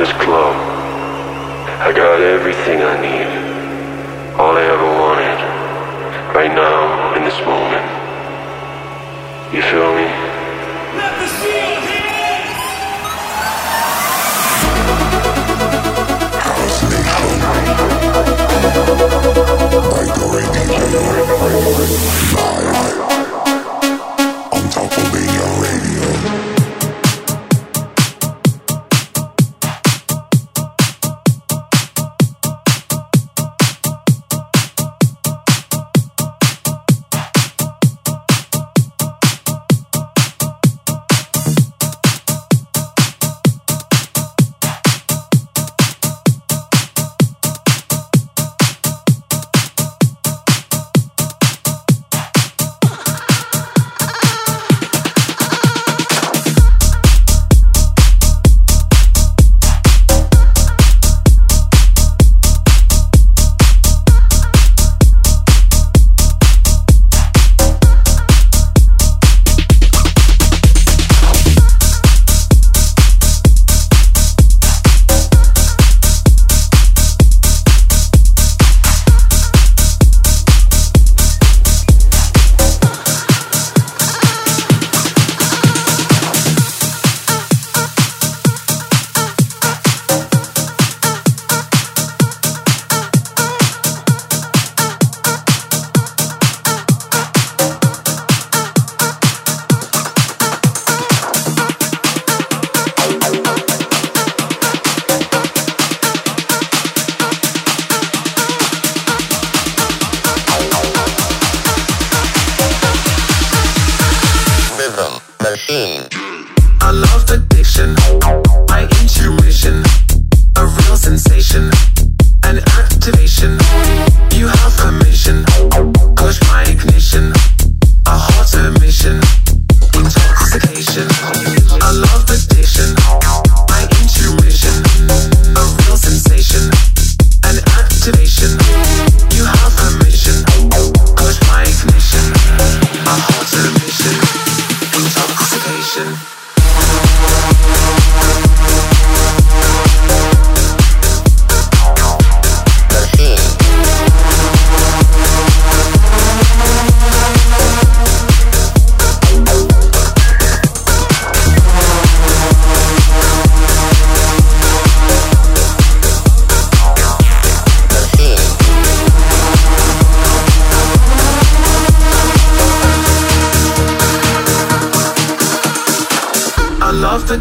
this club. I got everything I need. All I ever wanted. Right now, in this moment. You feel me? Let me see your! House Nation by Dori DJ live on Top of Radio. Machine. I love addiction, my intuition, a real sensation, an activation.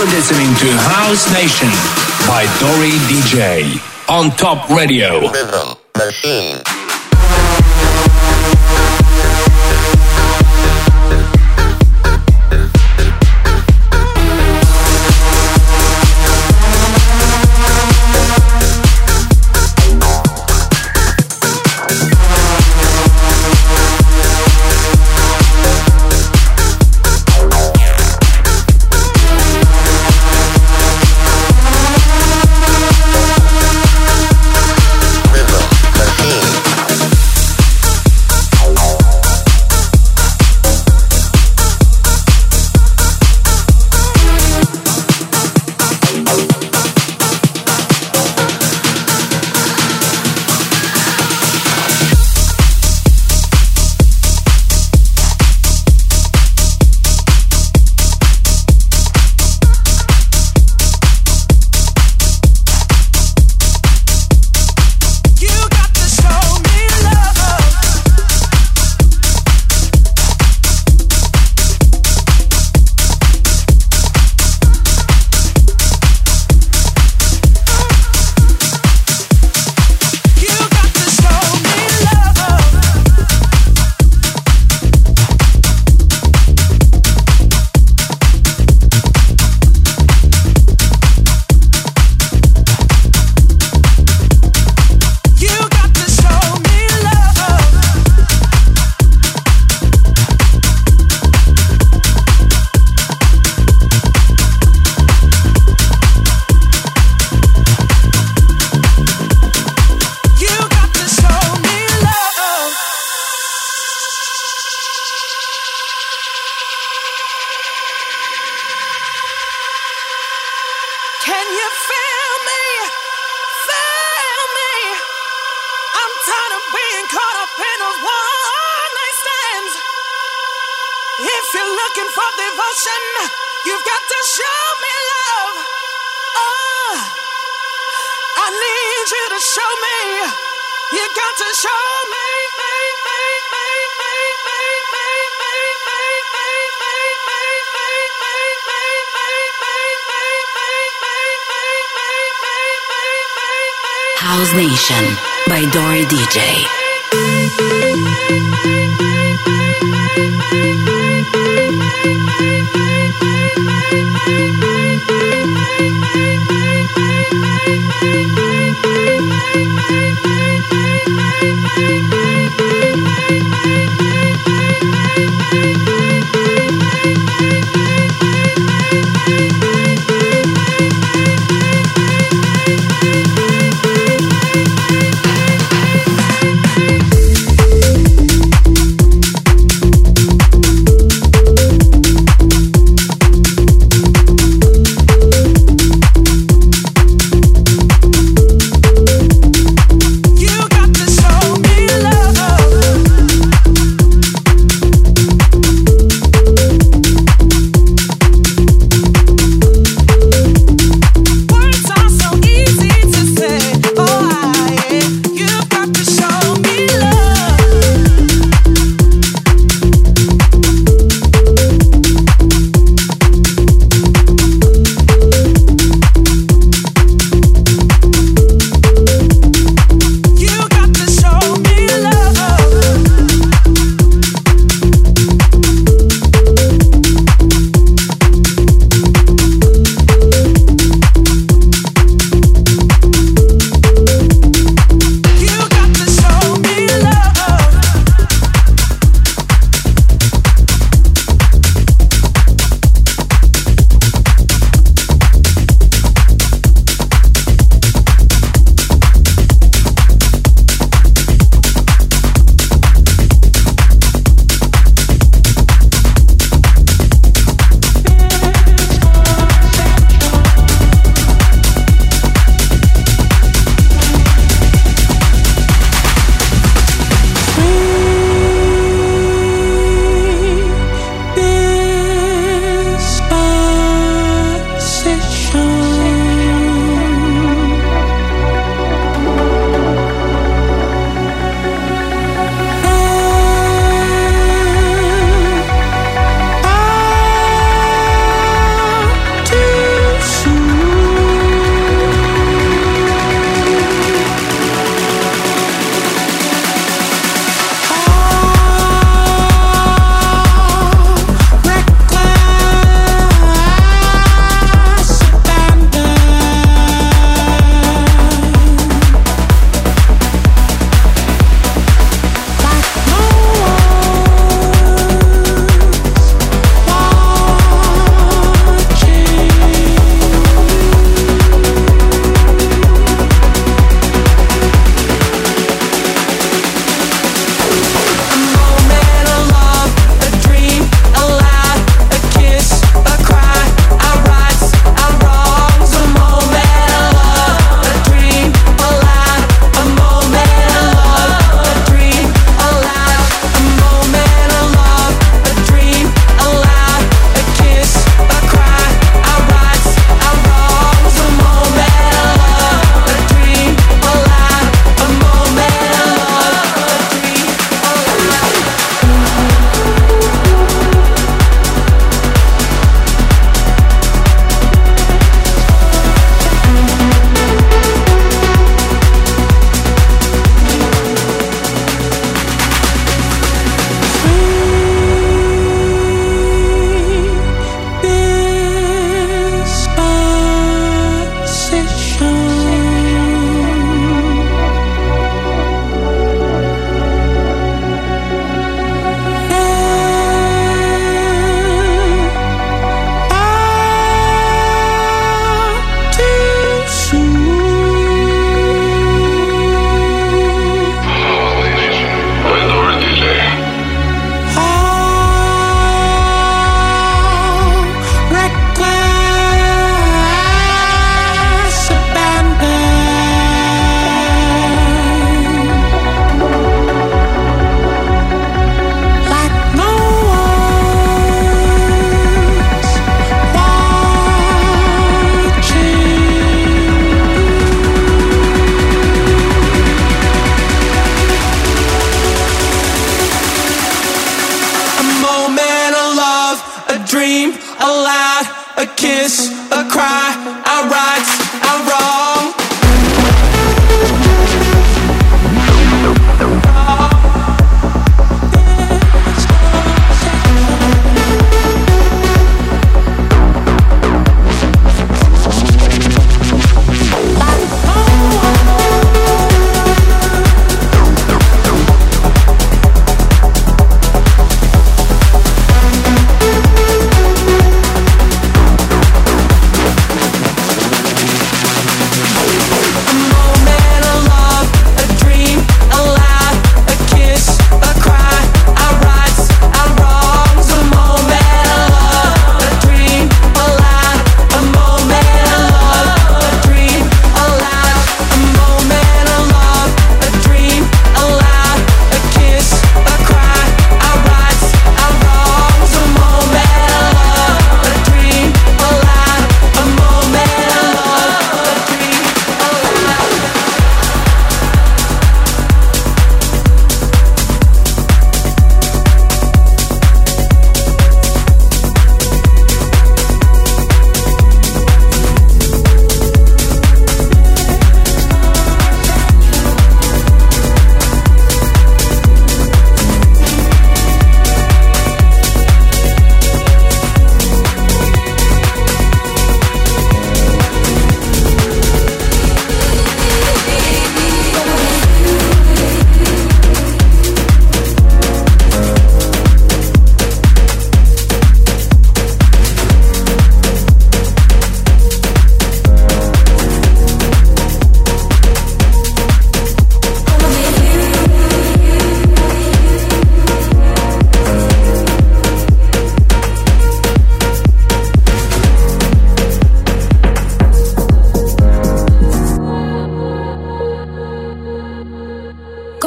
You're listening to House Nation by Dori DJ on Top Radio. Machine. Looking for devotion, you've got to show me love. Oh, I need you to show me. You got to show me. House Nation by Dori DJ.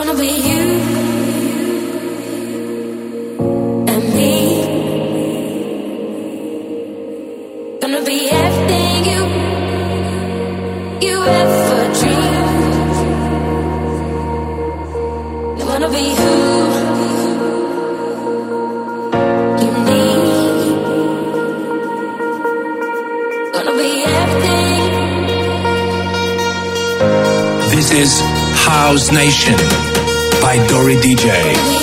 gonna be you and me. Gonna be everything you you ever dreamed. I'm gonna be who. This is House Nation by Dori DJ.